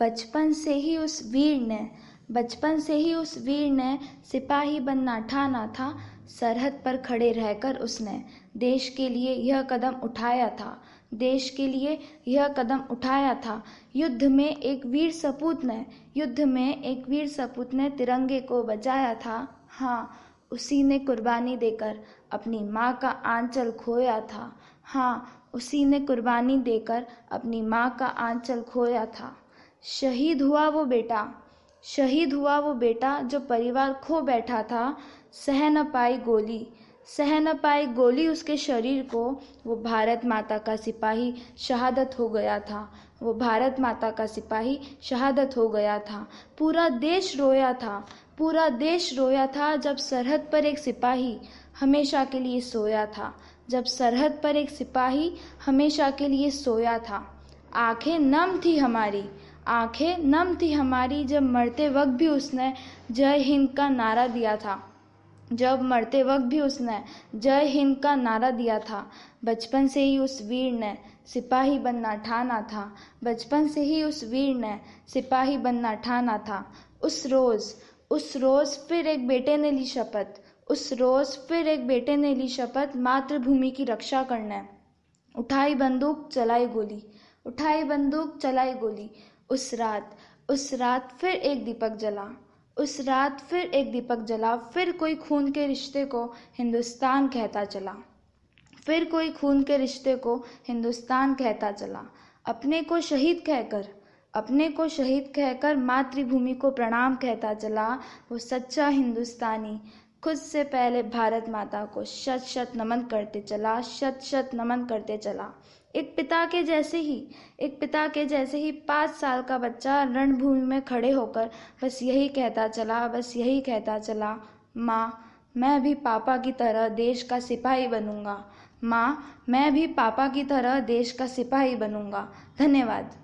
बचपन से ही उस वीर ने, बचपन से ही उस वीर ने सिपाही बनना ठाना था। सरहद पर खड़े रहकर उसने देश के लिए यह कदम उठाया था। देश के लिए यह कदम उठाया था। युद्ध में एक वीर सपूत ने, युद्ध में एक वीर सपूत ने तिरंगे को बचाया था। हाँ उसी ने कुर्बानी देकर अपनी माँ का आंचल खोया था। हाँ उसी ने कुर्बानी देकर अपनी माँ का आंचल खोया था। शहीद हुआ वो बेटा। शहीद हुआ वो बेटा जो परिवार खो बैठा था। सह न पाई गोली। सह न पाई गोली उसके शरीर को। वो भारत माता का सिपाही शहादत हो गया था। वो भारत माता का सिपाही शहादत हो गया था। पूरा देश रोया था। पूरा देश रोया था जब सरहद पर एक सिपाही हमेशा के लिए सोया था। जब सरहद पर एक सिपाही हमेशा के लिए सोया था। आँखें नम थी हमारी। आँखें नम थी हमारी, जब मरते वक्त भी उसने जय हिंद का नारा दिया था। जब मरते वक्त भी उसने जय हिंद का नारा दिया था। बचपन से ही उस वीर ने सिपाही बनना ठाना था। बचपन से ही उस वीर ने सिपाही बनना ठाना था। उस रोज़ उस रोज़ फिर एक बेटे ने ली शपथ। उस रोज़ फिर एक बेटे ने ली शपथ मातृभूमि की रक्षा करना। उठाई बंदूक, चलाई गोली। उठाई बंदूक, चलाई गोली। उस रात उस रात फिर एक दीपक जला, उस रात फिर एक दीपक जला, फिर कोई खून के रिश्ते को हिंदुस्तान कहता चला। फिर कोई खून के रिश्ते को हिंदुस्तान कहता चला। अपने को शहीद कहकर, अपने को शहीद कहकर मातृभूमि को प्रणाम कहता चला वो सच्चा हिंदुस्तानी खुद से पहले भारत माता को शत शत नमन करते चला, शत शत नमन करते चला। एक पिता के जैसे ही, एक पिता के जैसे ही पाँच साल का बच्चा रणभूमि में खड़े होकर बस यही कहता चला, बस यही कहता चला, माँ, मैं भी पापा की तरह देश का सिपाही बनूँगा। माँ, मैं भी पापा की तरह देश का सिपाही बनूँगा। धन्यवाद।